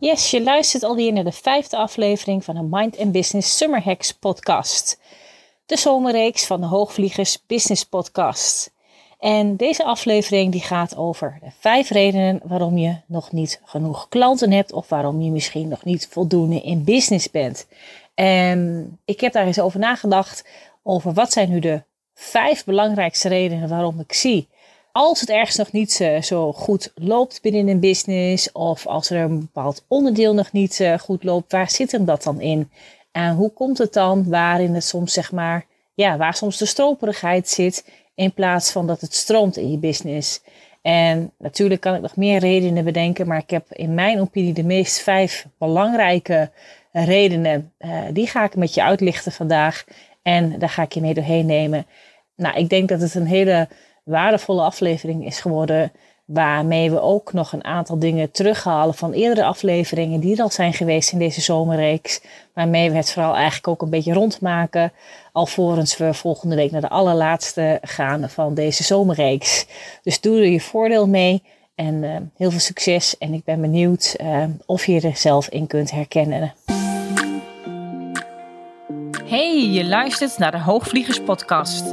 Yes, je luistert alweer naar de vijfde aflevering van de Mind and Business Summer Hacks podcast. De zomerreeks van de Hoogvliegers Business Podcast. En deze aflevering die gaat over de vijf redenen waarom je nog niet genoeg klanten hebt of waarom je misschien nog niet voldoende in business bent. En ik heb daar eens over nagedacht over wat zijn nu de vijf belangrijkste redenen waarom ik zie als het ergens nog niet uh, zo goed loopt binnen een business, of als er een bepaald onderdeel nog niet uh, goed loopt, waar zit hem dat dan in? En hoe komt het dan waarin het soms, zeg maar, ja, waar soms de stroperigheid zit, in plaats van dat het stroomt in je business? En natuurlijk kan ik nog meer redenen bedenken, maar ik heb in mijn opinie de meest vijf belangrijke redenen. Uh, die ga ik met je uitlichten vandaag en daar ga ik je mee doorheen nemen. Nou, ik denk dat het een hele waardevolle aflevering is geworden. Waarmee we ook nog een aantal dingen terughalen van eerdere afleveringen die er al zijn geweest in deze zomerreeks. Waarmee we het vooral eigenlijk ook een beetje rondmaken. Alvorens we volgende week naar de allerlaatste gaan van deze zomerreeks. Dus doe er je voordeel mee. En uh, heel veel succes. En ik ben benieuwd uh, of je er zelf in kunt herkennen. Hey, je luistert naar de Hoogvliegers Podcast.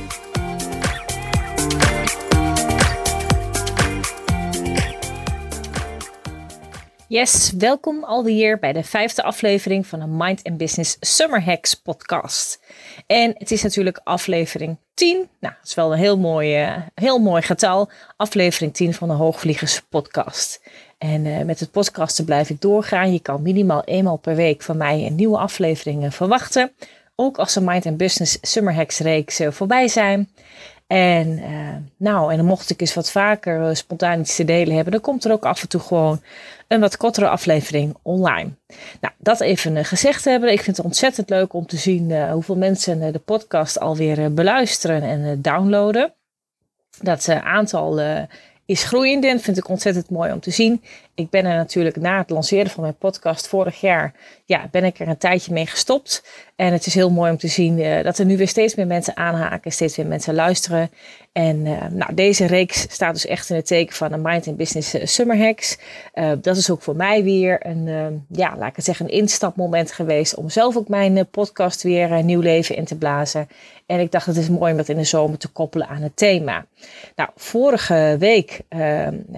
Yes, welkom alweer bij de vijfde aflevering van de Mind and Business Summer Hacks podcast. En het is natuurlijk aflevering 10. Nou, dat is wel een heel mooi, uh, heel mooi getal. Aflevering 10 van de Hoogvliegers podcast. En uh, met het podcasten blijf ik doorgaan. Je kan minimaal eenmaal per week van mij een nieuwe aflevering verwachten. Ook als de Mind and Business Summer Hacks reeks uh, voorbij zijn. En uh, nou, en dan mocht ik eens wat vaker uh, spontaan iets te delen hebben, dan komt er ook af en toe gewoon een wat kortere aflevering online. Nou, dat even uh, gezegd hebben. Ik vind het ontzettend leuk om te zien hoeveel mensen de podcast alweer beluisteren en downloaden. Dat aantal is groeiend en vind ik ontzettend mooi om te zien. Ik ben er natuurlijk na het lanceren van mijn podcast vorig jaar, ja, ben ik er een tijdje mee gestopt. En het is heel mooi om te zien uh, dat er nu weer steeds meer mensen aanhaken, steeds meer mensen luisteren. En uh, nou, deze reeks staat dus echt in het teken van een Mind and Business uh, Summer Hacks. dat is ook voor mij weer een, ja, laat ik het zeggen, een instapmoment geweest om zelf ook mijn podcast weer nieuw leven in te blazen. En ik dacht, het is mooi om dat in de zomer te koppelen aan het thema. Nou, vorige week,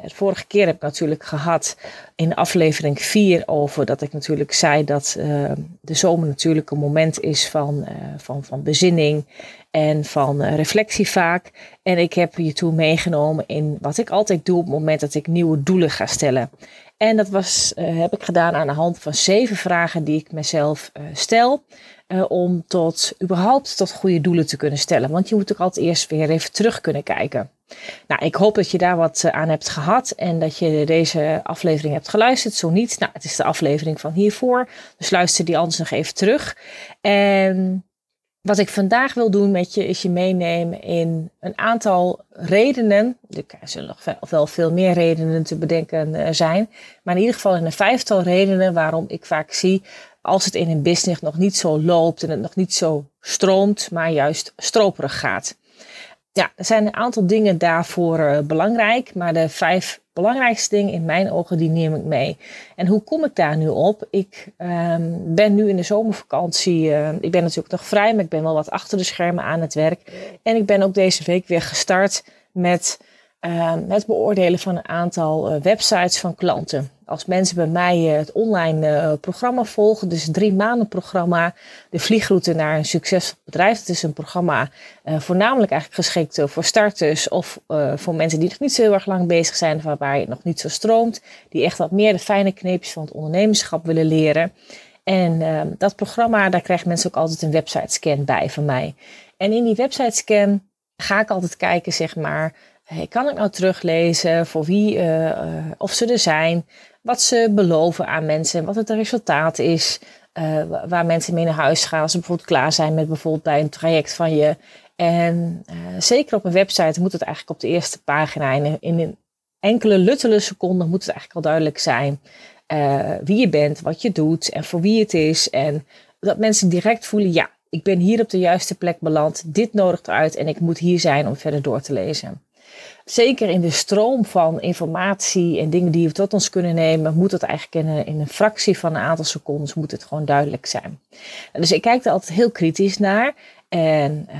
vorige keer heb ik natuurlijk gehad in aflevering 4 over dat ik natuurlijk zei dat uh, de zomer natuurlijk een moment is van, uh, van, van bezinning en van uh, reflectie vaak. En ik heb je toe meegenomen in wat ik altijd doe op het moment dat ik nieuwe doelen ga stellen. En dat was, heb ik gedaan aan de hand van zeven vragen die ik mezelf stel. om tot überhaupt tot goede doelen te kunnen stellen. Want je moet ook altijd eerst weer even terug kunnen kijken. Nou, ik hoop dat je daar wat eh, aan hebt gehad en dat je deze aflevering hebt geluisterd. Zo niet, nou, het is de aflevering van hiervoor. Dus luister die anders nog even terug. En wat ik vandaag wil doen met je is je meenemen in een aantal redenen. Er zullen nog wel veel meer redenen te bedenken eh, zijn. Maar in ieder geval in een vijftal redenen waarom ik vaak zie als het in een business nog niet zo loopt en het nog niet zo stroomt, maar juist stroperig gaat ja, er zijn een aantal dingen daarvoor uh, belangrijk, maar de vijf belangrijkste dingen in mijn ogen, die neem ik mee. En hoe kom ik daar nu op? Ik um, ben nu in de zomervakantie, uh, ik ben natuurlijk nog vrij, maar ik ben wel wat achter de schermen aan het werk. En ik ben ook deze week weer gestart met uh, het beoordelen van een aantal uh, websites van klanten als mensen bij mij eh, het online uh, programma volgen, dus een drie maanden programma, de vliegroute naar een succesvol bedrijf. Het is een programma uh, voornamelijk eigenlijk geschikt voor starters of voor mensen die nog niet zo heel erg lang bezig zijn, waarbij het nog niet zo stroomt, die echt wat meer de fijne kneepjes van het ondernemerschap willen leren. En dat programma, daar krijgen mensen ook altijd een website scan bij van mij. En in die website scan ga ik altijd kijken, zeg maar, hey, kan ik nou teruglezen voor wie uh, of ze er zijn? wat ze beloven aan mensen, wat het resultaat is. waar mensen mee naar huis gaan als ze bijvoorbeeld klaar zijn met bijvoorbeeld bij een traject van je. En zeker op een website moet het eigenlijk op de eerste pagina in, in een enkele luttele seconden moet het eigenlijk al duidelijk zijn wie je bent, wat je doet en voor wie het is. En dat mensen direct voelen, ja, ik ben hier op de juiste plek beland. Dit nodigt uit en ik moet hier zijn om verder door te lezen. Zeker in de stroom van informatie en dingen die we tot ons kunnen nemen, moet het eigenlijk in een, in een fractie van een aantal seconden moet het gewoon duidelijk zijn. Dus ik kijk er altijd heel kritisch naar. En uh,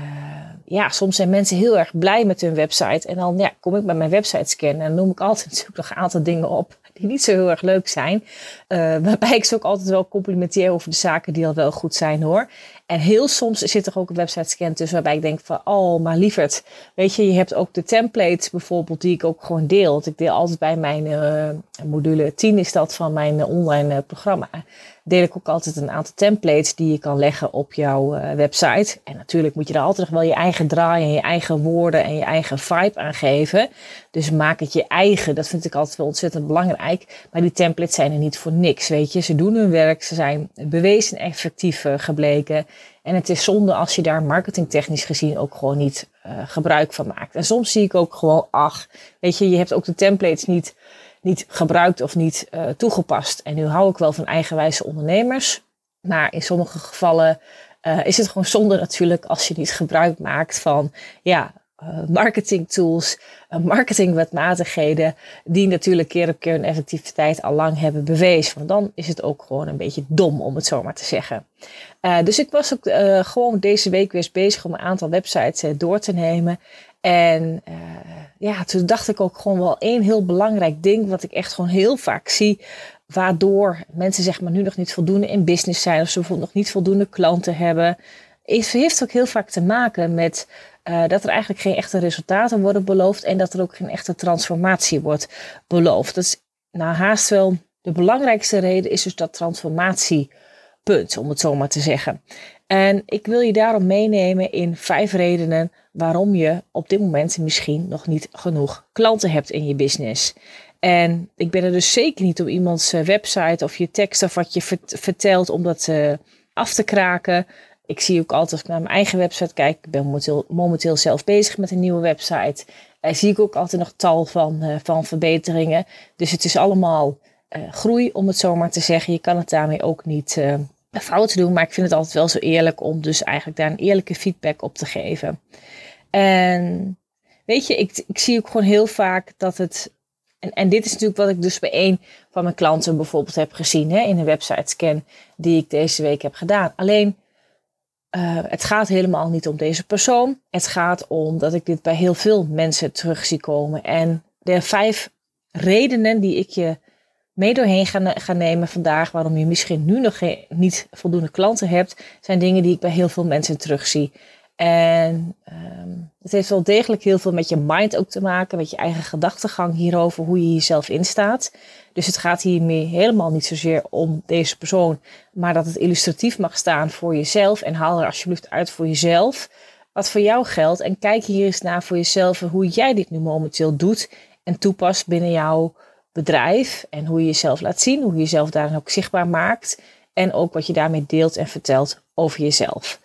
ja, soms zijn mensen heel erg blij met hun website. En dan ja, kom ik met mijn website scannen en noem ik altijd natuurlijk nog een aantal dingen op die niet zo heel erg leuk zijn. Uh, waarbij ik ze ook altijd wel complimenteer over de zaken die al wel goed zijn hoor. En heel soms zit er ook een website scan tussen waarbij ik denk van, oh, maar lieverd. Weet je, je hebt ook de templates bijvoorbeeld die ik ook gewoon deel. Ik deel altijd bij mijn uh, module 10 is dat van mijn uh, online programma deel ik ook altijd een aantal templates die je kan leggen op jouw website. En natuurlijk moet je er altijd wel je eigen draai en je eigen woorden en je eigen vibe aan geven. Dus maak het je eigen. Dat vind ik altijd wel ontzettend belangrijk. Maar die templates zijn er niet voor niks, weet je. Ze doen hun werk, ze zijn bewezen effectief gebleken. En het is zonde als je daar marketingtechnisch gezien ook gewoon niet uh, gebruik van maakt. En soms zie ik ook gewoon, ach, weet je, je hebt ook de templates niet niet gebruikt of niet uh, toegepast. En nu hou ik wel van eigenwijze ondernemers. Maar in sommige gevallen uh, is het gewoon zonde natuurlijk als je niet gebruik maakt van ja, marketing tools, marketingwetmatigheden, die natuurlijk keer op keer hun effectiviteit al lang hebben bewezen. Want dan is het ook gewoon een beetje dom, om het zo maar te zeggen. dus ik was ook gewoon deze week weer bezig om een aantal websites door te nemen. En ja, toen dacht ik ook gewoon wel één heel belangrijk ding, wat ik echt gewoon heel vaak zie, waardoor mensen zeg maar nu nog niet voldoende in business zijn of ze nog niet voldoende klanten hebben. Het heeft ook heel vaak te maken met uh, dat er eigenlijk geen echte resultaten worden beloofd en dat er ook geen echte transformatie wordt beloofd. Dat is nou haast wel de belangrijkste reden is dus dat transformatiepunt, om het zo maar te zeggen. En ik wil je daarom meenemen in vijf redenen waarom je op dit moment misschien nog niet genoeg klanten hebt in je business. En ik ben er dus zeker niet om iemands eh, website of je tekst of wat je vertelt om dat uh, af te kraken. Ik zie ook altijd als ik naar mijn eigen website kijk, ik ben momenteel, momenteel zelf bezig met een nieuwe website. Uh, zie ik ook altijd nog tal van, uh, van verbeteringen. Dus het is allemaal groei, om het zo maar te zeggen. Je kan het daarmee ook niet fouten doen, maar ik vind het altijd wel zo eerlijk om dus eigenlijk daar een eerlijke feedback op te geven. En weet je, ik, ik zie ook gewoon heel vaak dat het. En, en dit is natuurlijk wat ik dus bij een van mijn klanten bijvoorbeeld heb gezien hè, in een website scan die ik deze week heb gedaan. Alleen, uh, het gaat helemaal niet om deze persoon. Het gaat om dat ik dit bij heel veel mensen terug zie komen. En de vijf redenen die ik je mee doorheen ga, nemen vandaag, waarom je misschien nu nog geen, niet voldoende klanten hebt, zijn dingen die ik bij heel veel mensen terugzie. En um, het heeft wel degelijk heel veel met je mind ook te maken, met je eigen gedachtegang hierover, hoe je jezelf instaat. Dus het gaat hiermee helemaal niet zozeer om deze persoon, maar dat het illustratief mag staan voor jezelf. En haal er alsjeblieft uit voor jezelf wat voor jou geldt. En kijk hier eens naar voor jezelf hoe jij dit nu momenteel doet en toepast binnen jouw bedrijf. En hoe je jezelf laat zien, hoe je jezelf daarin ook zichtbaar maakt. En ook wat je daarmee deelt en vertelt over jezelf.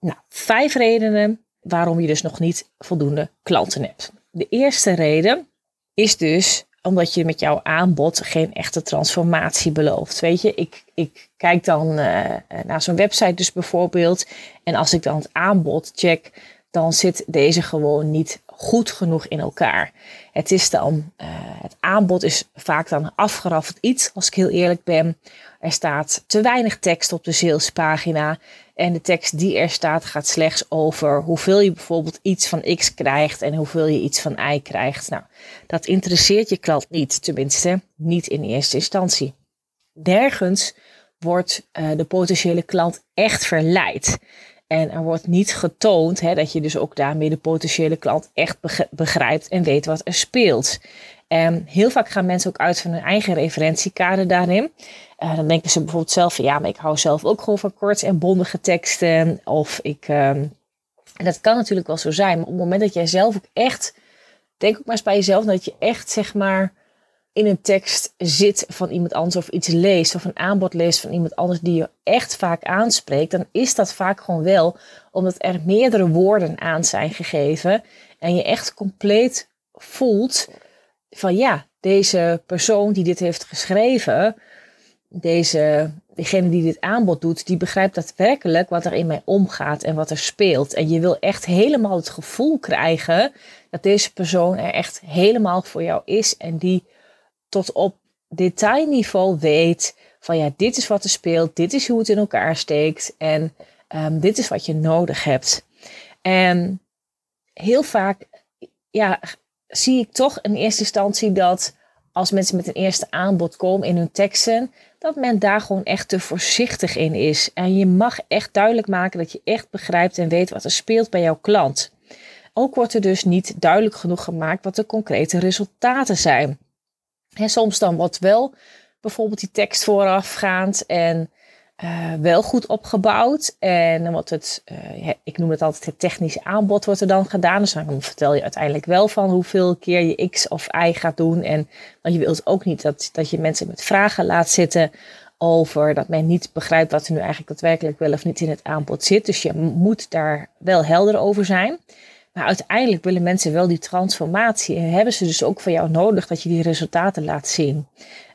Nou, vijf redenen waarom je dus nog niet voldoende klanten hebt. De eerste reden is dus omdat je met jouw aanbod geen echte transformatie belooft. Weet je, ik, ik kijk dan uh, naar zo'n website dus bijvoorbeeld. En als ik dan het aanbod check, dan zit deze gewoon niet goed genoeg in elkaar. Het is dan, uh, het aanbod is vaak dan afgeraffeld iets, als ik heel eerlijk ben. Er staat te weinig tekst op de salespagina. En de tekst die er staat gaat slechts over hoeveel je bijvoorbeeld iets van X krijgt en hoeveel je iets van Y krijgt. Nou, dat interesseert je klant niet, tenminste niet in eerste instantie. Nergens wordt uh, de potentiële klant echt verleid. En er wordt niet getoond hè, dat je dus ook daarmee de potentiële klant echt begrijpt en weet wat er speelt. En heel vaak gaan mensen ook uit van hun eigen referentiekader daarin. Uh, dan denken ze bijvoorbeeld zelf van ja, maar ik hou zelf ook gewoon van kort en bondige teksten. Of ik, en dat kan natuurlijk wel zo zijn, maar op het moment dat jij zelf ook echt, denk ook maar eens bij jezelf, dat je echt zeg maar in een tekst zit van iemand anders of iets leest of een aanbod leest van iemand anders die je echt vaak aanspreekt, dan is dat vaak gewoon wel omdat er meerdere woorden aan zijn gegeven en je echt compleet voelt van ja, deze persoon die dit heeft geschreven, deze, degene die dit aanbod doet, die begrijpt daadwerkelijk wat er in mij omgaat en wat er speelt. En je wil echt helemaal het gevoel krijgen dat deze persoon er echt helemaal voor jou is en die tot op detailniveau weet van ja, dit is wat er speelt, dit is hoe het in elkaar steekt en um, dit is wat je nodig hebt. En heel vaak ja, zie ik toch in eerste instantie dat als mensen met een eerste aanbod komen in hun teksten, dat men daar gewoon echt te voorzichtig in is. En je mag echt duidelijk maken dat je echt begrijpt en weet wat er speelt bij jouw klant. Ook wordt er dus niet duidelijk genoeg gemaakt wat de concrete resultaten zijn. En soms dan wordt wel bijvoorbeeld die tekst voorafgaand en uh, wel goed opgebouwd. En wordt het, uh, ik noem het altijd het technische aanbod wordt er dan gedaan. Dus dan vertel je uiteindelijk wel van hoeveel keer je X of Y gaat doen. En want je wilt ook niet dat, dat je mensen met vragen laat zitten over dat men niet begrijpt wat er nu eigenlijk daadwerkelijk wel of niet in het aanbod zit. Dus je moet daar wel helder over zijn. Maar uiteindelijk willen mensen wel die transformatie en hebben ze dus ook van jou nodig dat je die resultaten laat zien.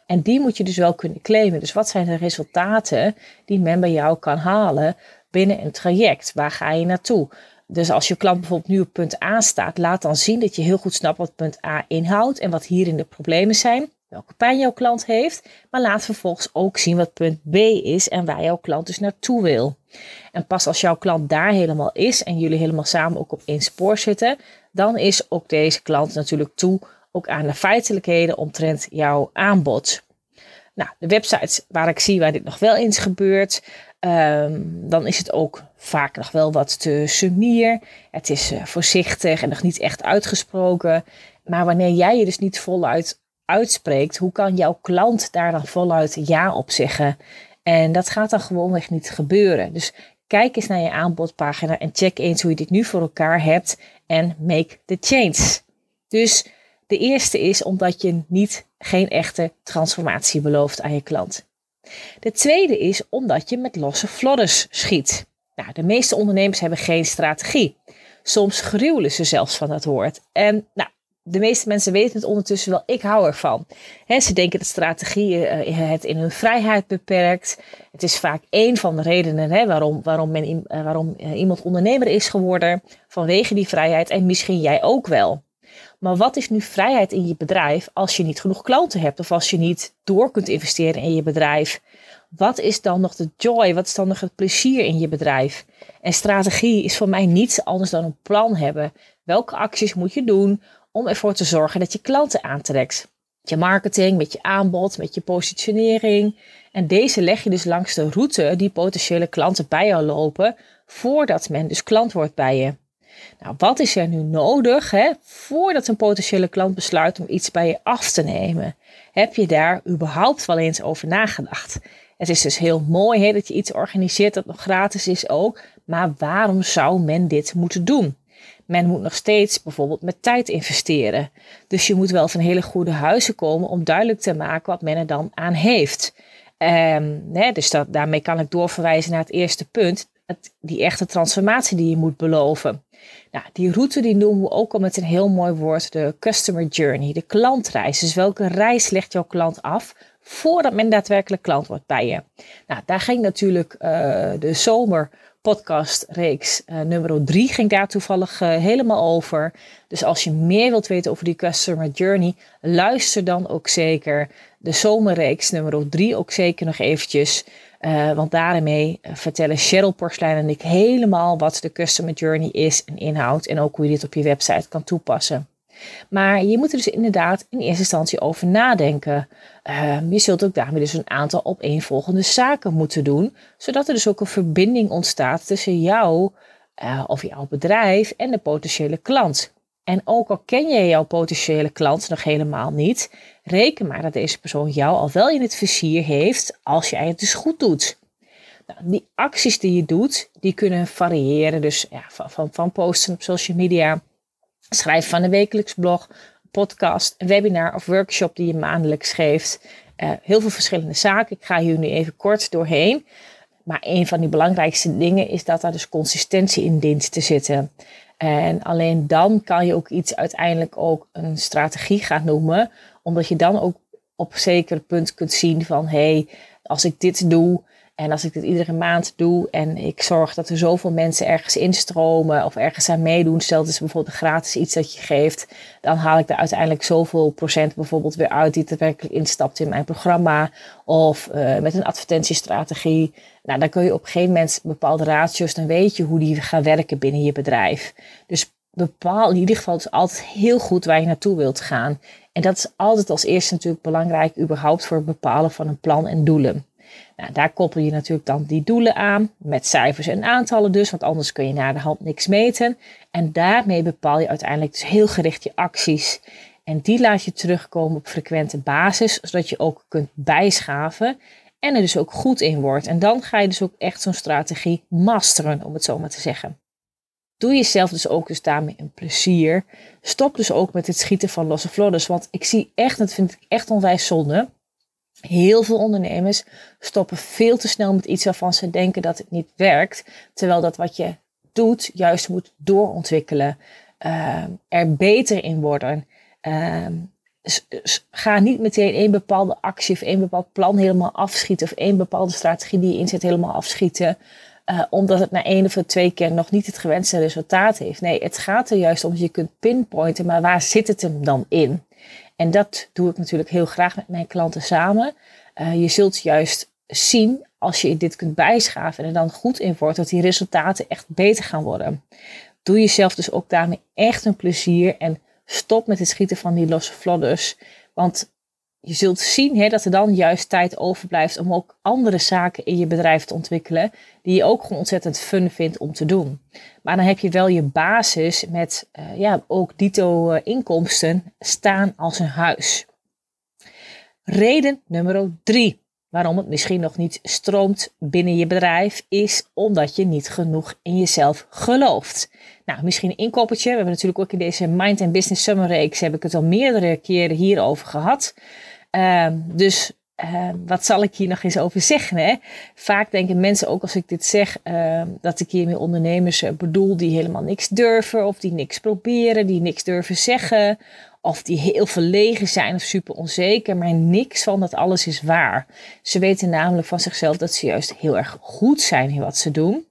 En die moet je dus wel kunnen claimen. Dus wat zijn de resultaten die men bij jou kan halen binnen een traject? Waar ga je naartoe? Dus als je klant bijvoorbeeld nu op punt A staat, laat dan zien dat je heel goed snapt wat punt A inhoudt en wat hierin de problemen zijn, welke pijn jouw klant heeft, maar laat vervolgens ook zien wat punt B is en waar jouw klant dus naartoe wil. En pas als jouw klant daar helemaal is en jullie helemaal samen ook op één spoor zitten, dan is ook deze klant natuurlijk toe ook aan de feitelijkheden omtrent jouw aanbod. Nou, de websites waar ik zie waar dit nog wel eens gebeurt, um, dan is het ook vaak nog wel wat te sumier. Het is uh, voorzichtig en nog niet echt uitgesproken. Maar wanneer jij je dus niet voluit uitspreekt, hoe kan jouw klant daar dan voluit ja op zeggen? En dat gaat dan gewoonweg niet gebeuren. Dus kijk eens naar je aanbodpagina en check eens hoe je dit nu voor elkaar hebt en make the change. Dus de eerste is omdat je niet geen echte transformatie belooft aan je klant. De tweede is omdat je met losse flodders schiet. Nou, de meeste ondernemers hebben geen strategie. Soms gruwelen ze zelfs van dat woord. En nou, de meeste mensen weten het ondertussen wel. Ik hou ervan. ze denken dat strategie uh, het in hun vrijheid beperkt. Het is vaak één van de redenen waarom, waarom, men, uh, waarom uh, iemand ondernemer is geworden. Vanwege die vrijheid. En misschien jij ook wel. Maar wat is nu vrijheid in je bedrijf als je niet genoeg klanten hebt of als je niet door kunt investeren in je bedrijf? Wat is dan nog de joy? Wat is dan nog het plezier in je bedrijf? En strategie is voor mij niets anders dan een plan hebben. Welke acties moet je doen om ervoor te zorgen dat je klanten aantrekt? Met je marketing, met je aanbod, met je positionering. En deze leg je dus langs de route die potentiële klanten bij jou lopen voordat men dus klant wordt bij je. Nou, wat is er nu nodig hè, voordat een potentiële klant besluit om iets bij je af te nemen? Heb je daar überhaupt wel eens over nagedacht? Het is dus heel mooi hè, dat je iets organiseert dat nog gratis is ook, maar waarom zou men dit moeten doen? Men moet nog steeds bijvoorbeeld met tijd investeren. Dus je moet wel van hele goede huizen komen om duidelijk te maken wat men er dan aan heeft. Hè, dus dat, daarmee kan ik doorverwijzen naar het eerste punt. Het, die echte transformatie die je moet beloven. Nou, die route die noemen we ook al met een heel mooi woord de customer journey, de klantreis. Dus welke reis legt jouw klant af voordat men daadwerkelijk klant wordt bij je? Nou, daar ging natuurlijk uh, de zomer podcastreeks uh, nummer 3 ging daar toevallig uh, helemaal over. Dus als je meer wilt weten over die customer journey, luister dan ook zeker de zomerreeks nummer 3 ook zeker nog eventjes. Uh, want daarmee vertellen Cheryl Porcelein en ik helemaal wat de customer journey is en inhoudt. En ook hoe je dit op je website kan toepassen. Maar je moet er dus inderdaad in eerste instantie over nadenken. Uh, je zult ook daarmee dus een aantal opeenvolgende zaken moeten doen. Zodat er dus ook een verbinding ontstaat tussen jou uh, of jouw bedrijf en de potentiële klant. En ook al ken je jouw potentiële klant nog helemaal niet, reken maar dat deze persoon jou al wel in het vizier heeft als jij het dus goed doet. Nou, die acties die je doet, die kunnen variëren. Dus ja, van, van, van posten op social media, schrijven van een wekelijks blog, podcast, webinar of workshop die je maandelijks geeft. Uh, heel veel verschillende zaken. Ik ga hier nu even kort doorheen. Maar een van die belangrijkste dingen is dat daar dus consistentie in dient te zitten. En alleen dan kan je ook iets uiteindelijk ook een strategie gaan noemen. Omdat je dan ook op zeker punt kunt zien van hé, hey, als ik dit doe, en als ik dit iedere maand doe en ik zorg dat er zoveel mensen ergens instromen of ergens aan meedoen, stel het is bijvoorbeeld gratis iets dat je geeft, dan haal ik er uiteindelijk zoveel procent bijvoorbeeld weer uit die daadwerkelijk instapt in mijn programma of uh, met een advertentiestrategie. Nou, dan kun je op een gegeven moment bepaalde ratio's, dan weet je hoe die gaan werken binnen je bedrijf. Dus bepaal in ieder geval is altijd heel goed waar je naartoe wilt gaan. En dat is altijd als eerste natuurlijk belangrijk, überhaupt voor het bepalen van een plan en doelen. Nou, daar koppel je natuurlijk dan die doelen aan, met cijfers en aantallen dus, want anders kun je naar de hand niks meten. En daarmee bepaal je uiteindelijk dus heel gericht je acties. En die laat je terugkomen op frequente basis, zodat je ook kunt bijschaven en er dus ook goed in wordt. En dan ga je dus ook echt zo'n strategie masteren, om het zo maar te zeggen. Doe jezelf dus ook dus daarmee een plezier. Stop dus ook met het schieten van losse vlodders. Want ik zie echt, dat vind ik echt onwijs zonde. Heel veel ondernemers stoppen veel te snel met iets waarvan ze denken dat het niet werkt. Terwijl dat wat je doet juist moet doorontwikkelen. Uh, er beter in worden. Uh, ga niet meteen één bepaalde actie of één bepaald plan helemaal afschieten. Of één bepaalde strategie die je inzet helemaal afschieten. Uh, omdat het na één of twee keer nog niet het gewenste resultaat heeft. Nee, het gaat er juist om dat je kunt pinpointen, maar waar zit het hem dan in? En dat doe ik natuurlijk heel graag met mijn klanten samen. Uh, je zult juist zien als je dit kunt bijschaven en er dan goed in wordt, dat die resultaten echt beter gaan worden. Doe jezelf dus ook daarmee echt een plezier en stop met het schieten van die losse vlodders. Want je zult zien hè, dat er dan juist tijd overblijft om ook andere zaken in je bedrijf te ontwikkelen, die je ook gewoon ontzettend fun vindt om te doen. Maar dan heb je wel je basis met uh, ja, ook dito uh, inkomsten staan als een huis. Reden nummer drie waarom het misschien nog niet stroomt binnen je bedrijf, is omdat je niet genoeg in jezelf gelooft. Nou, misschien een inkoppertje. We hebben natuurlijk ook in deze Mind and Business Summer reeks heb ik het al meerdere keren hierover gehad. Uh, dus uh, wat zal ik hier nog eens over zeggen? Hè? Vaak denken mensen ook als ik dit zeg, uh, dat ik hiermee ondernemers eh, bedoel die helemaal niks durven, of die niks proberen, die niks durven zeggen, of die heel verlegen zijn of super onzeker. Maar niks van dat alles is waar. Ze weten namelijk van zichzelf dat ze juist heel erg goed zijn in wat ze doen.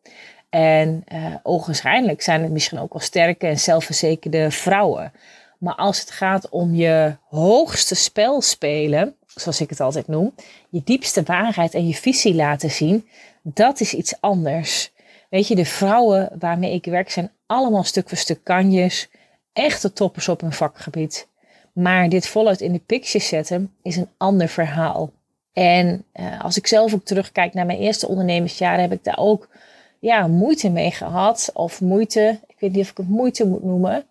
En uh, ogenschijnlijk zijn het misschien ook wel sterke en zelfverzekerde vrouwen. Maar als het gaat om je hoogste spel spelen, zoals ik het altijd noem, je diepste waarheid en je visie laten zien, dat is iets anders. Weet je, de vrouwen waarmee ik werk zijn allemaal stuk voor stuk kanjes, echte toppers op hun vakgebied. Maar dit voluit in de picture zetten is een ander verhaal. En uh, als ik zelf ook terugkijk naar mijn eerste ondernemersjaren, heb ik daar ook ja, moeite mee gehad. Of moeite, ik weet niet of ik het moeite moet noemen.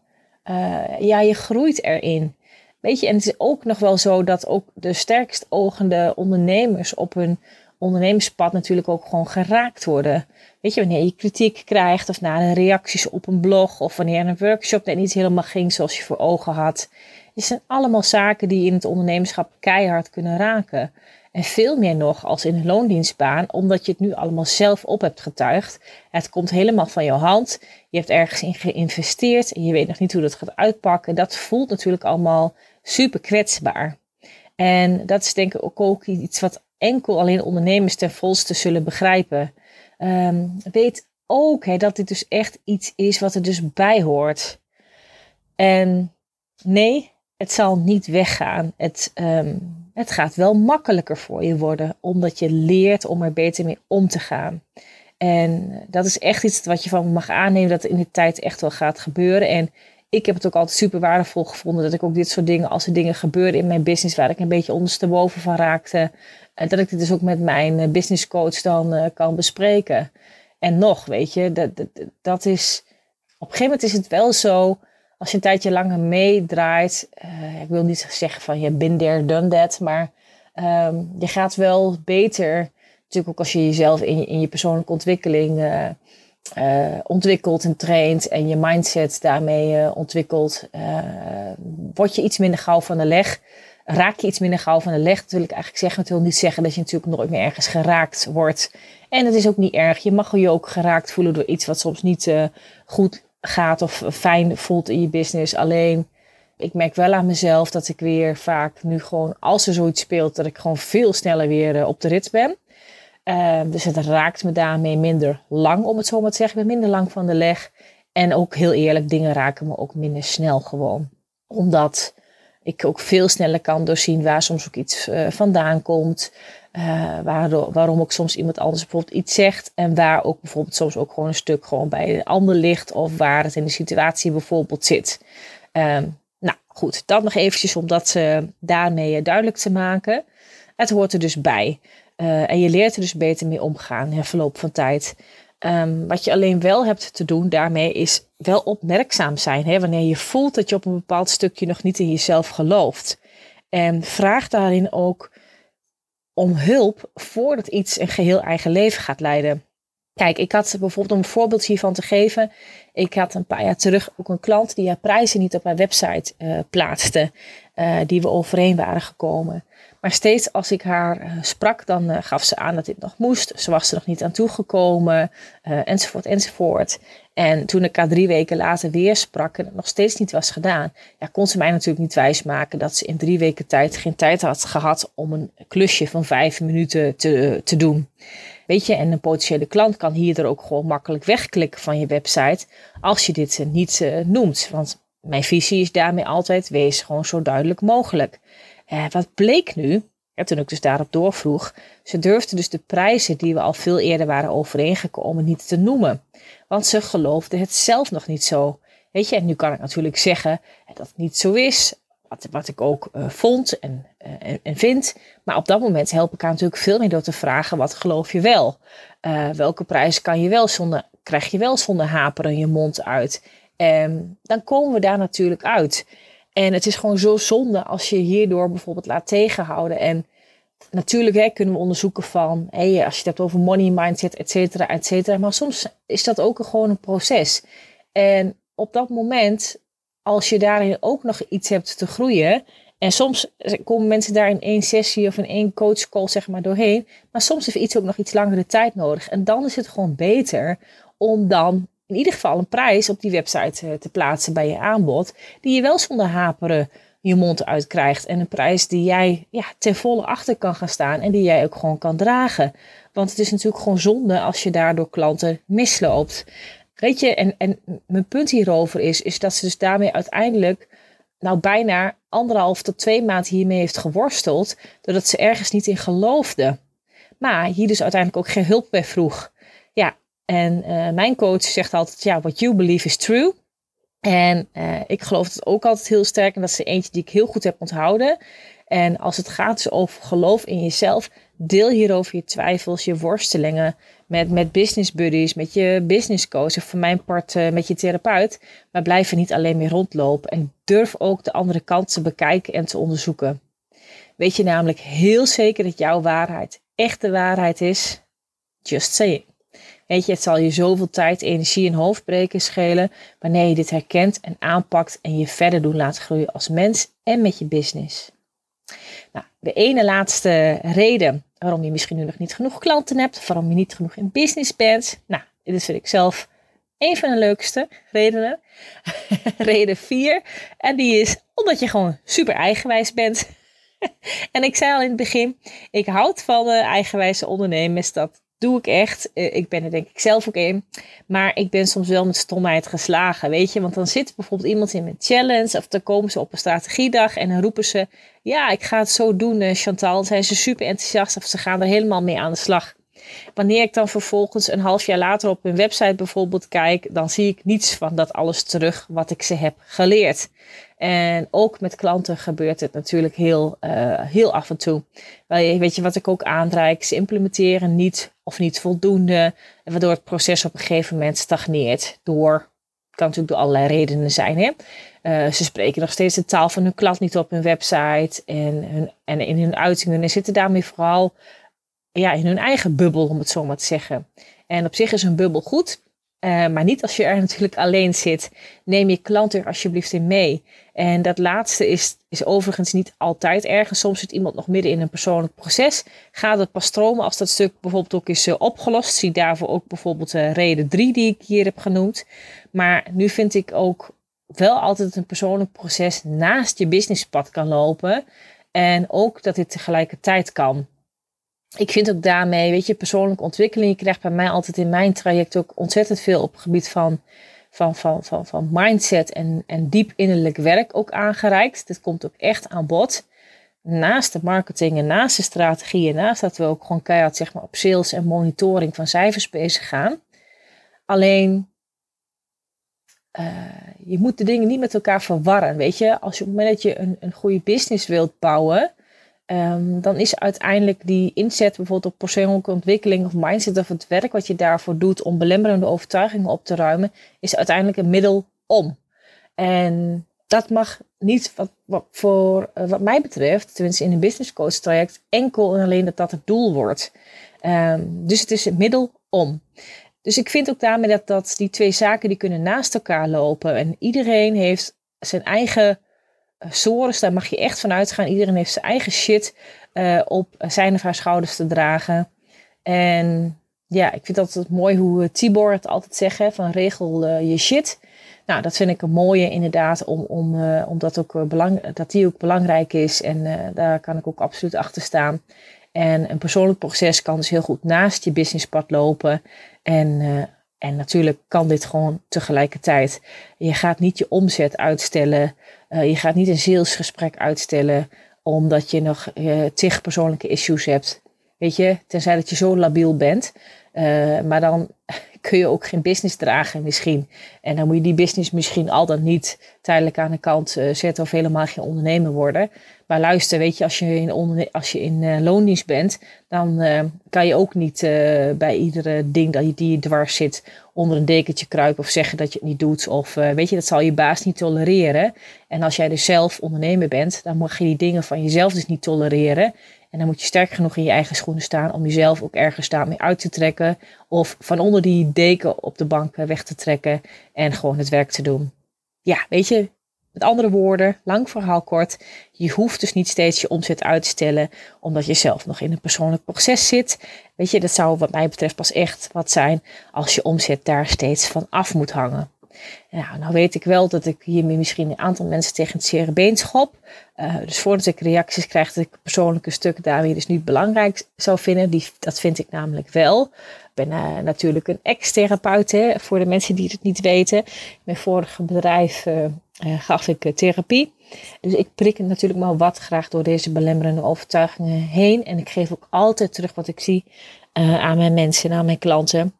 Uh, ja, je groeit erin. Weet je, en het is ook nog wel zo dat ook de sterkst ogende ondernemers op hun ondernemerspad natuurlijk ook gewoon geraakt worden. Weet je, wanneer je kritiek krijgt of na de reacties op een blog of wanneer een workshop net niet helemaal ging zoals je voor ogen had. Het zijn allemaal zaken die in het ondernemerschap keihard kunnen raken. En veel meer nog als in een loondienstbaan, omdat je het nu allemaal zelf op hebt getuigd. Het komt helemaal van jouw hand. Je hebt ergens in geïnvesteerd en je weet nog niet hoe dat gaat uitpakken. Dat voelt natuurlijk allemaal super kwetsbaar. En dat is denk ik ook, iets wat enkel alleen ondernemers ten volste zullen begrijpen. Um, weet ook dat dit dus echt iets is wat er dus bij hoort. En nee, het zal niet weggaan. Het, um, het gaat wel makkelijker voor je worden, omdat je leert om er beter mee om te gaan. En dat is echt iets wat je van mag aannemen dat in de tijd echt wel gaat gebeuren. En ik heb het ook altijd super waardevol gevonden dat ik ook dit soort dingen, als er dingen gebeuren in mijn business waar ik een beetje ondersteboven van raakte, eh, dat ik dit dus ook met mijn eh, business coach dan uh, kan bespreken. En nog, weet je, dat, dat, dat is, op een gegeven moment is het wel zo, als je een tijdje langer meedraait, uh, ik wil niet zeggen van je been there, done that, maar um, je gaat wel beter, natuurlijk ook als je jezelf in je, persoonlijke ontwikkeling uh, uh, ontwikkelt en traint en je mindset daarmee ontwikkelt, word je iets minder gauw van de leg. Raak je iets minder gauw van de leg, dat wil ik eigenlijk zeggen. Het wil niet zeggen dat je natuurlijk nooit meer ergens geraakt wordt. En het is ook niet erg. Je mag je ook geraakt voelen door iets wat soms niet goed gaat of fijn voelt in je business. Alleen, ik merk wel aan mezelf dat ik weer vaak nu gewoon, als er zoiets speelt, dat ik gewoon veel sneller weer op de rit ben. Ehm, dus het raakt me daarmee minder lang, om het zo maar te zeggen. Ik ben minder lang van de leg. En ook heel eerlijk, dingen raken me ook minder snel gewoon. Omdat ik ook veel sneller kan doorzien waar soms ook iets uh, vandaan komt. Waardoor, waarom ook soms iemand anders bijvoorbeeld iets zegt. En waar ook bijvoorbeeld soms ook gewoon een stuk gewoon bij de ander ligt. Of waar het in de situatie bijvoorbeeld zit. Um, nou goed, dat nog eventjes om dat uh, daarmee duidelijk te maken. Het hoort er dus bij. En je leert er dus beter mee omgaan in verloop van tijd. Um, wat je alleen wel hebt te doen daarmee is wel opmerkzaam zijn. Hè? Wanneer je voelt dat je op een bepaald stukje nog niet in jezelf gelooft. En vraag daarin ook om hulp voordat iets een geheel eigen leven gaat leiden. Kijk, ik had bijvoorbeeld om een voorbeeld hiervan te geven. Ik had een paar jaar terug ook een klant die haar prijzen niet op mijn website uh, plaatste. Uh, die we overeen waren gekomen. Maar steeds als ik haar uh, sprak, dan gaf ze aan dat dit nog moest. Ze was er nog niet aan toegekomen, enzovoort, enzovoort. En toen ik haar drie weken later weer sprak en het nog steeds niet was gedaan, ja, kon ze mij natuurlijk niet wijsmaken dat ze in drie weken tijd geen tijd had gehad om een klusje van vijf minuten te, te doen. Weet je, en een potentiële klant kan hierdoor ook gewoon makkelijk wegklikken van je website als je dit niet noemt. Want mijn visie is daarmee altijd: wees gewoon zo duidelijk mogelijk. Eh, wat bleek nu, ja, toen ik dus daarop doorvroeg, ze durfde dus de prijzen die we al veel eerder waren overeengekomen niet te noemen. Want ze geloofde het zelf nog niet zo. Weet je, en nu kan ik natuurlijk zeggen dat het niet zo is, wat, wat ik ook uh, vond en, uh, en, en, vind. Maar op dat moment help ik haar natuurlijk veel meer door te vragen, wat geloof je wel? Uh, welke prijs kan je wel zonder, krijg je wel zonder haperen je mond uit? En dan komen we daar natuurlijk uit. En het is gewoon zo zonde als je hierdoor bijvoorbeeld laat tegenhouden. En natuurlijk hè, kunnen we onderzoeken van, hey, als je het hebt over money mindset, et cetera, et cetera. Maar soms is dat ook gewoon een proces. En op dat moment, als je daarin ook nog iets hebt te groeien. En soms komen mensen daar in één sessie of in één coachcall zeg maar doorheen. Maar soms heeft iets ook nog iets langere tijd nodig. En dan is het gewoon beter om dan in ieder geval een prijs op die website eh, te plaatsen bij je aanbod, die je wel zonder haperen je mond uitkrijgt. En een prijs die jij ja, ten volle achter kan gaan staan en die jij ook gewoon kan dragen. Want het is natuurlijk gewoon zonde als je daardoor klanten misloopt. Weet je, en, en mijn punt hierover is, is dat ze dus daarmee uiteindelijk nou bijna anderhalf tot twee maanden hiermee heeft geworsteld, doordat ze ergens niet in geloofde. Maar hier dus uiteindelijk ook geen hulp bij vroeg. Ja, en uh, mijn coach zegt altijd, ja, what you believe is true. En uh, ik geloof het ook altijd heel sterk. En dat is eentje die ik heel goed heb onthouden. En als het gaat dus over geloof in jezelf, deel hierover je twijfels, je worstelingen met, met business buddies, met je business coach of voor mijn part uh, met je therapeut. Maar blijf er niet alleen meer rondlopen en durf ook de andere kant te bekijken en te onderzoeken. Weet je namelijk heel zeker dat jouw waarheid echt de waarheid is? Just saying. Weet je, het zal je zoveel tijd, energie en hoofdbreken schelen wanneer je dit herkent en aanpakt en je verder doen laat groeien als mens en met je business. Nou, de ene laatste reden waarom je misschien nu nog niet genoeg klanten hebt, waarom je niet genoeg in business bent. Nou, dit vind ik zelf een van de leukste redenen. Reden 4. En die is omdat je gewoon super eigenwijs bent. en ik zei al in het begin, ik houd van de eigenwijze ondernemers. Dat doe ik echt. Eh, ik ben er denk ik zelf ook in. Maar ik ben soms wel met stomheid geslagen, weet je. Want dan zit bijvoorbeeld iemand in een challenge of dan komen ze op een strategiedag en dan roepen ze... Ja, ik ga het zo doen, eh, Chantal. Dan zijn ze super enthousiast of ze gaan er helemaal mee aan de slag. Wanneer ik dan vervolgens een half jaar later op hun website bijvoorbeeld kijk, dan zie ik niets van dat alles terug wat ik ze heb geleerd. En ook met klanten gebeurt het natuurlijk heel, uh, heel af en toe. Weet je wat ik ook aanreik? Ze implementeren niet of niet voldoende, waardoor het proces op een gegeven moment stagneert. Door, kan natuurlijk door allerlei redenen zijn. Hè? Uh, ze spreken nog steeds de taal van hun klant niet op hun website en, hun, en in hun uitingen en zitten daarmee vooral ja, in hun eigen bubbel, om het zo maar te zeggen. En op zich is een bubbel goed. Uh, maar niet als je er natuurlijk alleen zit. Neem je klant er alsjeblieft in mee. En dat laatste is, is overigens niet altijd ergens. Soms zit iemand nog midden in een persoonlijk proces. Gaat het pas stromen als dat stuk bijvoorbeeld ook is uh, opgelost. Zie daarvoor ook bijvoorbeeld uh, reden 3 die ik hier heb genoemd. Maar nu vind ik ook wel altijd een persoonlijk proces naast je businesspad kan lopen. En ook dat dit tegelijkertijd kan. Ik vind ook daarmee, weet je, persoonlijke ontwikkeling. Je krijgt bij mij altijd in mijn traject ook ontzettend veel op het gebied van, van, van, van, van mindset en, en diep innerlijk werk ook aangereikt. Dit komt ook echt aan bod. Naast de marketing en naast de strategieën, naast dat we ook gewoon keihard zeg maar, op sales en monitoring van cijfers bezig gaan. Alleen uh, je moet de dingen niet met elkaar verwarren. Weet je, als je op het moment dat je een, een goede business wilt bouwen, um, dan is uiteindelijk die inzet bijvoorbeeld op persoonlijke ontwikkeling of mindset of het werk wat je daarvoor doet om belemmerende overtuigingen op te ruimen, is uiteindelijk een middel om. En dat mag niet, wat, voor uh, wat mij betreft, tenminste in een business coach traject, enkel en alleen dat dat het doel wordt. Um, dus het is een middel om. Dus ik vind ook daarmee dat, dat die twee zaken die kunnen naast elkaar lopen. En iedereen heeft zijn eigen sores, daar mag je echt van uitgaan. Iedereen heeft zijn eigen shit uh, op zijn of haar schouders te dragen. En ja, ik vind dat mooi hoe eh, Tibor het altijd zegt, van regel je shit. Nou, dat vind ik een mooie inderdaad, om, om, uh, omdat ook belang, dat die ook belangrijk is. En daar kan ik ook absoluut achter staan. En een persoonlijk proces kan dus heel goed naast je businesspad lopen. En, en natuurlijk kan dit gewoon tegelijkertijd. Je gaat niet je omzet uitstellen. Uh, je gaat niet een salesgesprek uitstellen omdat je nog uh, persoonlijke issues hebt. Weet je, tenzij dat je zo labiel bent. maar dan kun je ook geen business dragen misschien. En dan moet je die business misschien al dan niet tijdelijk aan de kant zetten of helemaal geen ondernemer worden. Maar luister, weet je, als je in, als je in loondienst bent, dan kan je ook niet bij iedere ding dat je die dwars zit onder een dekentje kruipen of zeggen dat je het niet doet. Of weet je, dat zal je baas niet tolereren. En als jij dus zelf ondernemer bent, dan mag je die dingen van jezelf dus niet tolereren. En dan moet je sterk genoeg in je eigen schoenen staan om jezelf ook ergens daarmee uit te trekken. Of van onder die deken op de bank weg te trekken en gewoon het werk te doen. Ja, weet je, met andere woorden, lang verhaal kort. Je hoeft dus niet steeds je omzet uit te stellen omdat je zelf nog in een persoonlijk proces zit. Weet je, dat zou wat mij betreft pas echt wat zijn als je omzet daar steeds van af moet hangen. Nou, nou weet ik wel dat ik hiermee misschien een aantal mensen tegen het zere been schop. Uh, dus voordat ik reacties krijg dat ik persoonlijke stuk daarmee dus niet belangrijk zou vinden. Die, dat vind ik namelijk wel. Ik ben uh, natuurlijk een ex-therapeut, voor de mensen die het niet weten. Mijn vorige bedrijf uh, gaf ik therapie. Dus ik prik natuurlijk maar wat graag door deze belemmerende overtuigingen heen. En ik geef ook altijd terug wat ik zie aan mijn mensen en aan mijn klanten.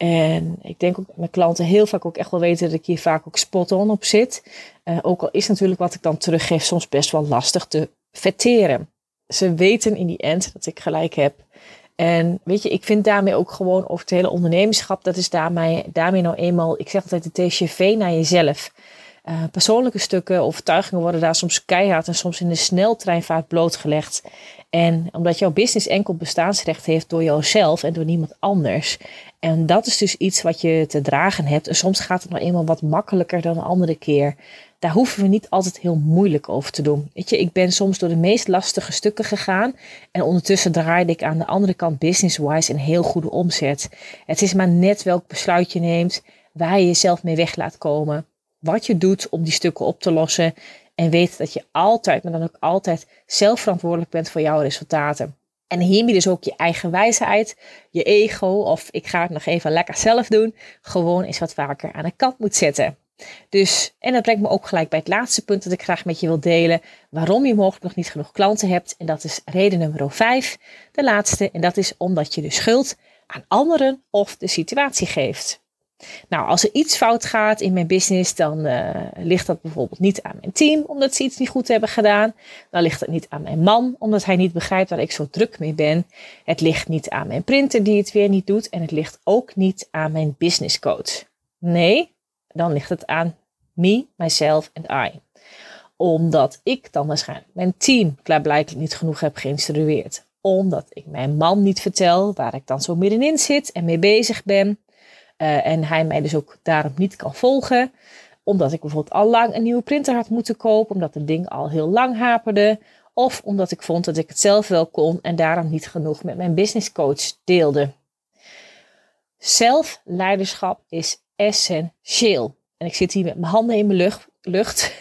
En ik denk ook dat mijn klanten heel vaak ook echt wel weten dat ik hier vaak ook spot on op zit. Uh, ook al is natuurlijk wat ik dan teruggeef soms best wel lastig te verteren. Ze weten in die end dat ik gelijk heb. En weet je, ik vind daarmee ook gewoon over het hele ondernemerschap, dat is daarmee, daarmee nou eenmaal, ik zeg altijd de TCV naar jezelf. Uh, persoonlijke stukken, overtuigingen worden daar soms keihard en soms in de sneltreinvaart blootgelegd. En omdat jouw business enkel bestaansrecht heeft door jouzelf en door niemand anders. En dat is dus iets wat je te dragen hebt. En soms gaat het nou eenmaal wat makkelijker dan een andere keer. Daar hoeven we niet altijd heel moeilijk over te doen. Weet je, ik ben soms door de meest lastige stukken gegaan. En ondertussen draaide ik aan de andere kant business-wise een heel goede omzet. Het is maar net welk besluit je neemt, waar je jezelf mee weg laat komen. Wat je doet om die stukken op te lossen. En weet dat je altijd, maar dan ook altijd zelf verantwoordelijk bent voor jouw resultaten. En hiermee dus ook je eigen wijsheid, je ego of ik ga het nog even lekker zelf doen, gewoon eens wat vaker aan de kant moet zetten. Dus, en dat brengt me ook gelijk bij het laatste punt dat ik graag met je wil delen. Waarom je mogelijk nog niet genoeg klanten hebt. En dat is reden nummer 5. De laatste. En dat is omdat je de schuld aan anderen of de situatie geeft. Nou, als er iets fout gaat in mijn business, dan uh, ligt dat bijvoorbeeld niet aan mijn team, omdat ze iets niet goed hebben gedaan. Dan ligt het niet aan mijn man, omdat hij niet begrijpt waar ik zo druk mee ben. Het ligt niet aan mijn printer die het weer niet doet. En het ligt ook niet aan mijn business coach. Nee, dan ligt het aan me, myself en I. Omdat ik dan waarschijnlijk mijn team klaarblijkelijk niet genoeg heb geïnstrueerd. Omdat ik mijn man niet vertel waar ik dan zo middenin zit en mee bezig ben Uh, en hij mij dus ook daarom niet kan volgen. Omdat ik bijvoorbeeld al lang een nieuwe printer had moeten kopen. Omdat het ding al heel lang haperde. Of omdat ik vond dat ik het zelf wel kon en daarom niet genoeg met mijn businesscoach deelde. Zelfleiderschap is essentieel. En ik zit hier met mijn handen in mijn lucht. lucht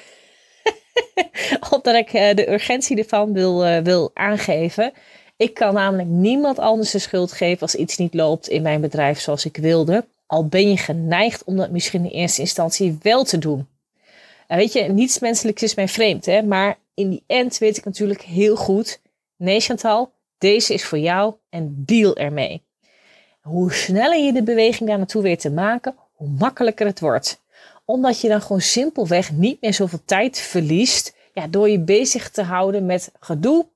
omdat ik uh, de urgentie ervan wil, uh, wil aangeven. Ik kan namelijk niemand anders de schuld geven als iets niet loopt in mijn bedrijf zoals ik wilde. Al ben je geneigd om dat misschien in eerste instantie wel te doen. Weet je, niets menselijks is mij vreemd, hè? maar in die end weet ik natuurlijk heel goed, nee Chantal, deze is voor jou en deal ermee. Hoe sneller je de beweging daar naartoe weet te maken, hoe makkelijker het wordt. Omdat je dan gewoon simpelweg niet meer zoveel tijd verliest ja, door je bezig te houden met gedoe,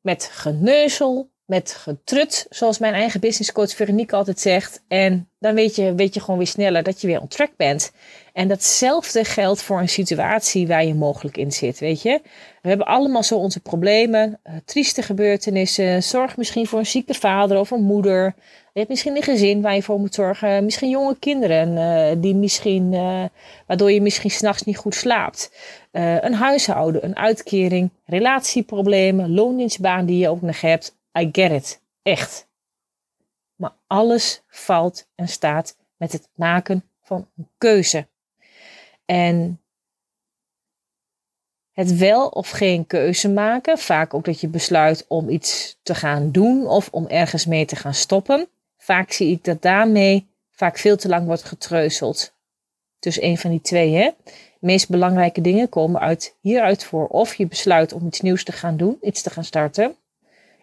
met geneuzel, met getrut, zoals mijn eigen businesscoach Veronique altijd zegt. En dan weet je, weet je gewoon weer sneller dat je weer on track bent. En datzelfde geldt voor een situatie waar je mogelijk in zit, weet je. We hebben allemaal zo onze problemen, uh, trieste gebeurtenissen, zorg misschien voor een zieke vader of een moeder. Je hebt misschien een gezin waar je voor moet zorgen, misschien jonge kinderen uh, die misschien, uh, waardoor je misschien s'nachts niet goed slaapt. een huishouden, een uitkering, relatieproblemen, loondienstbaan die je ook nog hebt. I get it, echt. Maar alles valt en staat met het maken van een keuze. En het wel of geen keuze maken, vaak ook dat je besluit om iets te gaan doen of om ergens mee te gaan stoppen. Vaak zie ik dat daarmee vaak veel te lang wordt getreuzeld. Dus een van die twee, hè. De meest belangrijke dingen komen uit, hieruit voor. Of je besluit om iets nieuws te gaan doen, iets te gaan starten,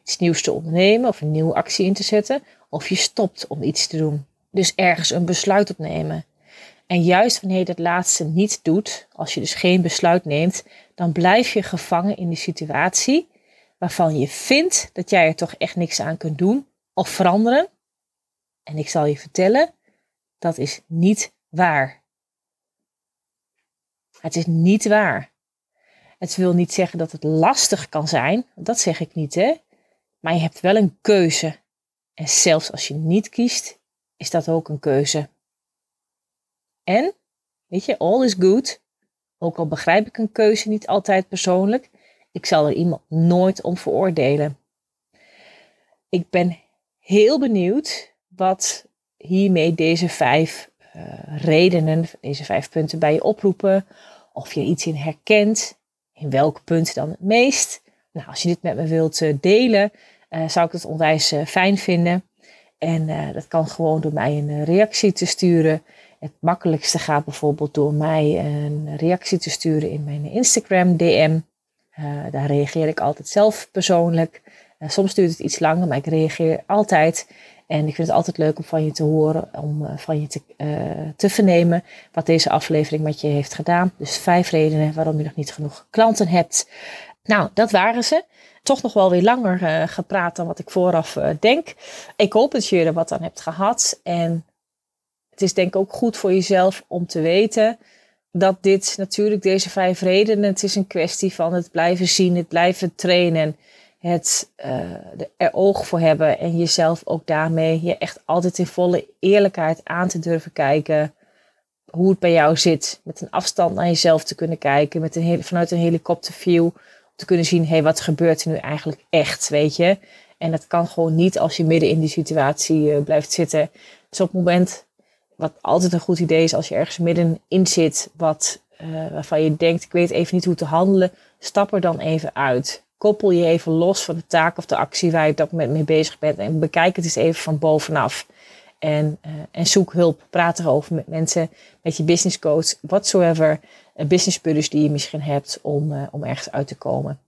iets nieuws te ondernemen of een nieuwe actie in te zetten. Of je stopt om iets te doen. Dus ergens een besluit opnemen. En juist wanneer je dat laatste niet doet, als je dus geen besluit neemt, dan blijf je gevangen in die situatie waarvan je vindt dat jij er toch echt niks aan kunt doen of veranderen. En ik zal je vertellen, dat is niet waar. Het is niet waar. Het wil niet zeggen dat het lastig kan zijn, dat zeg ik niet, hè? Maar je hebt wel een keuze. En zelfs als je niet kiest, is dat ook een keuze. En, weet je, all is good. Ook al begrijp ik een keuze niet altijd persoonlijk, ik zal er iemand nooit om veroordelen. Ik ben heel benieuwd wat hiermee deze vijf uh, redenen, deze vijf punten bij je oproepen. Of je iets in herkent. In welk punt dan het meest. Nou, als je dit met me wilt uh, delen, uh, zou ik het onwijs fijn vinden. En dat kan gewoon door mij een reactie te sturen het makkelijkste gaat bijvoorbeeld door mij een reactie te sturen in mijn Instagram DM. Daar reageer ik altijd zelf persoonlijk. Soms duurt het iets langer, maar ik reageer altijd. En ik vind het altijd leuk om van je te horen, om van je te, te vernemen wat deze aflevering met je heeft gedaan. Dus vijf redenen waarom je nog niet genoeg klanten hebt. Nou, dat waren ze. Toch nog wel weer langer gepraat dan wat ik vooraf denk. Ik hoop dat je er wat aan hebt gehad. En het is denk ik ook goed voor jezelf om te weten dat dit natuurlijk deze vijf redenen, het is een kwestie van het blijven zien, het blijven trainen, het uh, er oog voor hebben en jezelf ook daarmee je echt altijd in volle eerlijkheid aan te durven kijken hoe het bij jou zit. Met een afstand naar jezelf te kunnen kijken, met een vanuit een helikopterview te kunnen zien, hé, hey, wat gebeurt er nu eigenlijk echt, weet je? En dat kan gewoon niet als je midden in die situatie uh, blijft zitten. Dus op het moment wat altijd een goed idee is als je ergens middenin zit, wat, uh, waarvan je denkt, ik weet even niet hoe te handelen, stap er dan even uit. Koppel je even los van de taak of de actie waar je op dat moment mee bezig bent en bekijk het eens even van bovenaf. En, uh, en zoek hulp, praat erover met mensen, met je business coach, whatsoever, business buddies die je misschien hebt om, om ergens uit te komen.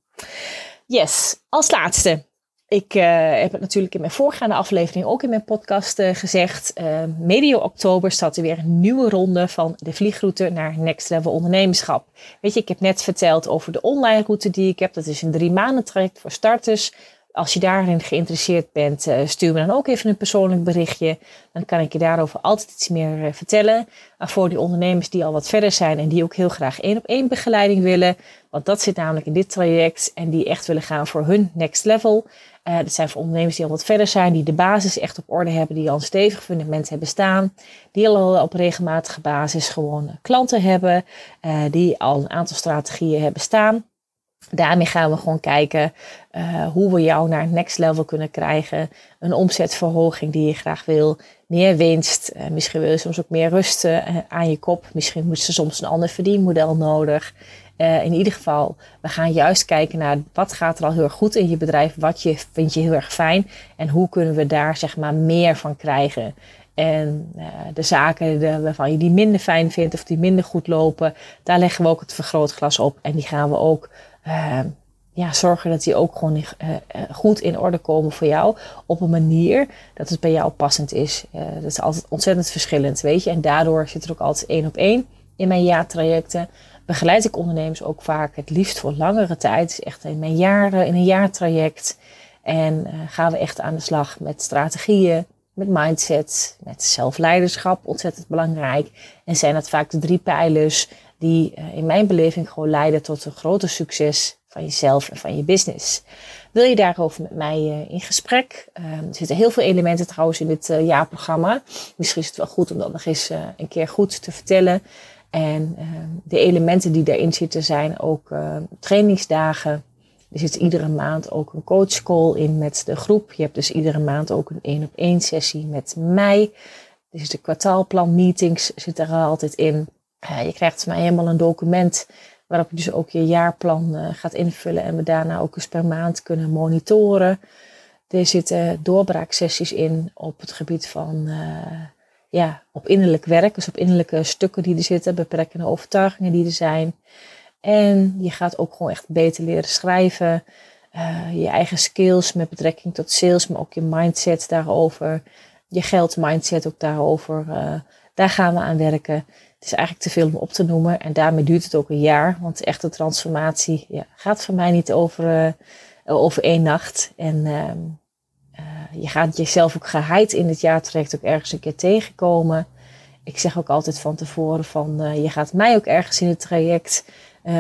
Yes, als laatste ik uh, heb het natuurlijk in mijn voorgaande aflevering ook in mijn podcast uh, gezegd. Uh, medio oktober staat er weer een nieuwe ronde van de vliegroute naar Next Level Ondernemerschap. Weet je, ik heb net verteld over de online route die ik heb. Dat is een drie maanden traject voor starters. Als je daarin geïnteresseerd bent, stuur me dan ook even een persoonlijk berichtje. Dan kan ik je daarover altijd iets meer vertellen. Maar voor die ondernemers die al wat verder zijn en die ook heel graag één op één begeleiding willen. Want dat zit namelijk in dit traject en die echt willen gaan voor hun next level. Uh, dat zijn voor ondernemers die al wat verder zijn, die de basis echt op orde hebben, die al een stevig fundament hebben staan, die al op regelmatige basis gewoon klanten hebben, die al een aantal strategieën hebben staan. Daarmee gaan we gewoon kijken uh, hoe we jou naar het next level kunnen krijgen. Een omzetverhoging die je graag wil. Meer winst. Uh, misschien wil je soms ook meer rust uh, aan je kop. Misschien moet je soms een ander verdienmodel nodig. in ieder geval, we gaan juist kijken naar wat gaat er al heel erg goed in je bedrijf. Wat je, vind je heel erg fijn. En hoe kunnen we daar zeg maar meer van krijgen. En de zaken waarvan je die minder fijn vindt of die minder goed lopen, daar leggen we ook het vergrootglas op. En die gaan we ook uh, ja, zorgen dat die ook gewoon uh, goed in orde komen voor jou. Op een manier dat het bij jou passend is. Uh, dat is altijd ontzettend verschillend, weet je. En daardoor zit er ook altijd één op één in mijn jaartrajecten. Begeleid ik ondernemers ook vaak het liefst voor langere tijd. Dus echt in mijn jaren, in een jaartraject. En gaan we echt aan de slag met strategieën, met mindset, met zelfleiderschap, ontzettend belangrijk. En zijn dat vaak de drie pijlers die uh, in mijn beleving gewoon leiden tot een groter succes van jezelf en van je business. Wil je daarover met mij uh, in gesprek? Uh, er zitten heel veel elementen trouwens in dit jaarprogramma. Misschien is het wel goed om dat nog eens een keer goed te vertellen. En ehm, de elementen die daarin zitten zijn ook trainingsdagen. Er zit iedere maand ook een coachcall in met de groep. Je hebt dus iedere maand ook een één op één sessie met mij. Dus de kwartaalplan meetings zitten er altijd in. Uh, je krijgt van mij helemaal een document waarop je dus ook je jaarplan uh, gaat invullen en we daarna ook eens per maand kunnen monitoren. Er zitten doorbraaksessies in op het gebied van uh, ja, op innerlijk werk, dus op innerlijke stukken die er zitten, beperkende overtuigingen die er zijn. En je gaat ook gewoon echt beter leren schrijven. je eigen skills met betrekking tot sales, maar ook je mindset daarover. Je geldmindset ook daarover. daar gaan we aan werken. Is eigenlijk te veel om op te noemen en daarmee duurt het ook een jaar. Want echte transformatie ja, gaat voor mij niet over, uh, over één nacht. En uh, uh, je gaat jezelf ook geheid in het jaartraject ook ergens een keer tegenkomen. Ik zeg ook altijd van tevoren van uh, je gaat mij ook ergens in het traject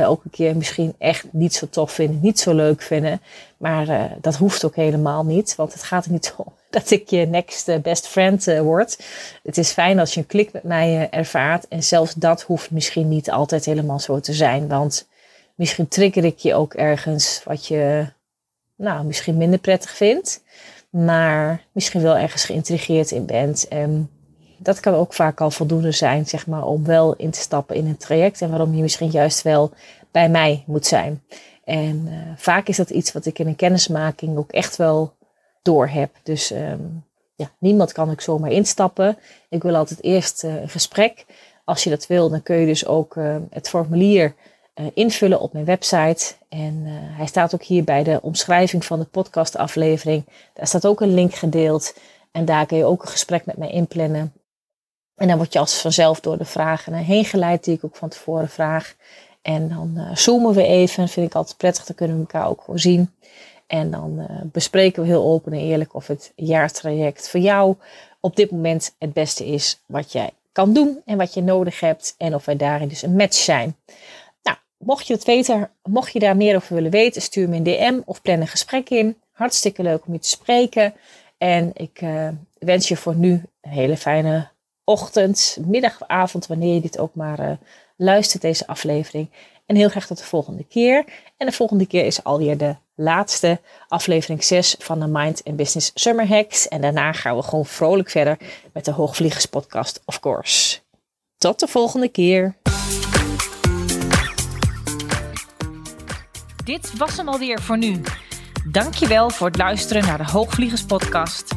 ook een keer misschien echt niet zo tof vinden, niet zo leuk vinden. Maar dat hoeft ook helemaal niet, want het gaat er niet om dat ik je next eh, best friend uh, word. Het is fijn als je een klik met mij uh, ervaart. En zelfs dat hoeft misschien niet altijd helemaal zo te zijn. Want misschien trigger ik je ook ergens wat je nou, misschien minder prettig vindt. Maar misschien wel ergens geïntrigeerd in bent. En dat kan ook vaak al voldoende zijn, zeg maar, om wel in te stappen in een traject. En waarom je misschien juist wel bij mij moet zijn. En vaak is dat iets wat ik in een kennismaking ook echt wel door heb. Dus um, ja, niemand kan ik zomaar instappen. Ik wil altijd eerst uh, een gesprek. Als je dat wil, dan kun je dus ook uh, het formulier uh, invullen op mijn website. En hij staat ook hier bij de omschrijving van de podcastaflevering. Daar staat ook een link gedeeld. En daar kun je ook een gesprek met mij inplannen. En dan word je als vanzelf door de vragen heen geleid die ik ook van tevoren vraag. En dan zoomen we even. Vind ik altijd prettig, dan kunnen we elkaar ook gewoon zien. En dan uh, bespreken we heel open en eerlijk of het jaartraject voor jou op dit moment het beste is wat jij kan doen en wat je nodig hebt. En of wij daarin dus een match zijn. Nou, mocht je het weten, mocht je daar meer over willen weten, stuur me een DM of plan een gesprek in. Hartstikke leuk om je te spreken. En ik uh, wens je voor nu een hele fijne ochtend, middag avond, wanneer je dit ook maar uh, luistert, deze aflevering. En heel graag tot de volgende keer. En de volgende keer is alweer de laatste aflevering 6 van de Mind and Business Summer Hacks. En daarna gaan we gewoon vrolijk verder met de Hoogvliegers podcast, of course. Tot de volgende keer. Dit was hem alweer voor nu. Dankjewel voor het luisteren naar de Hoogvliegers podcast.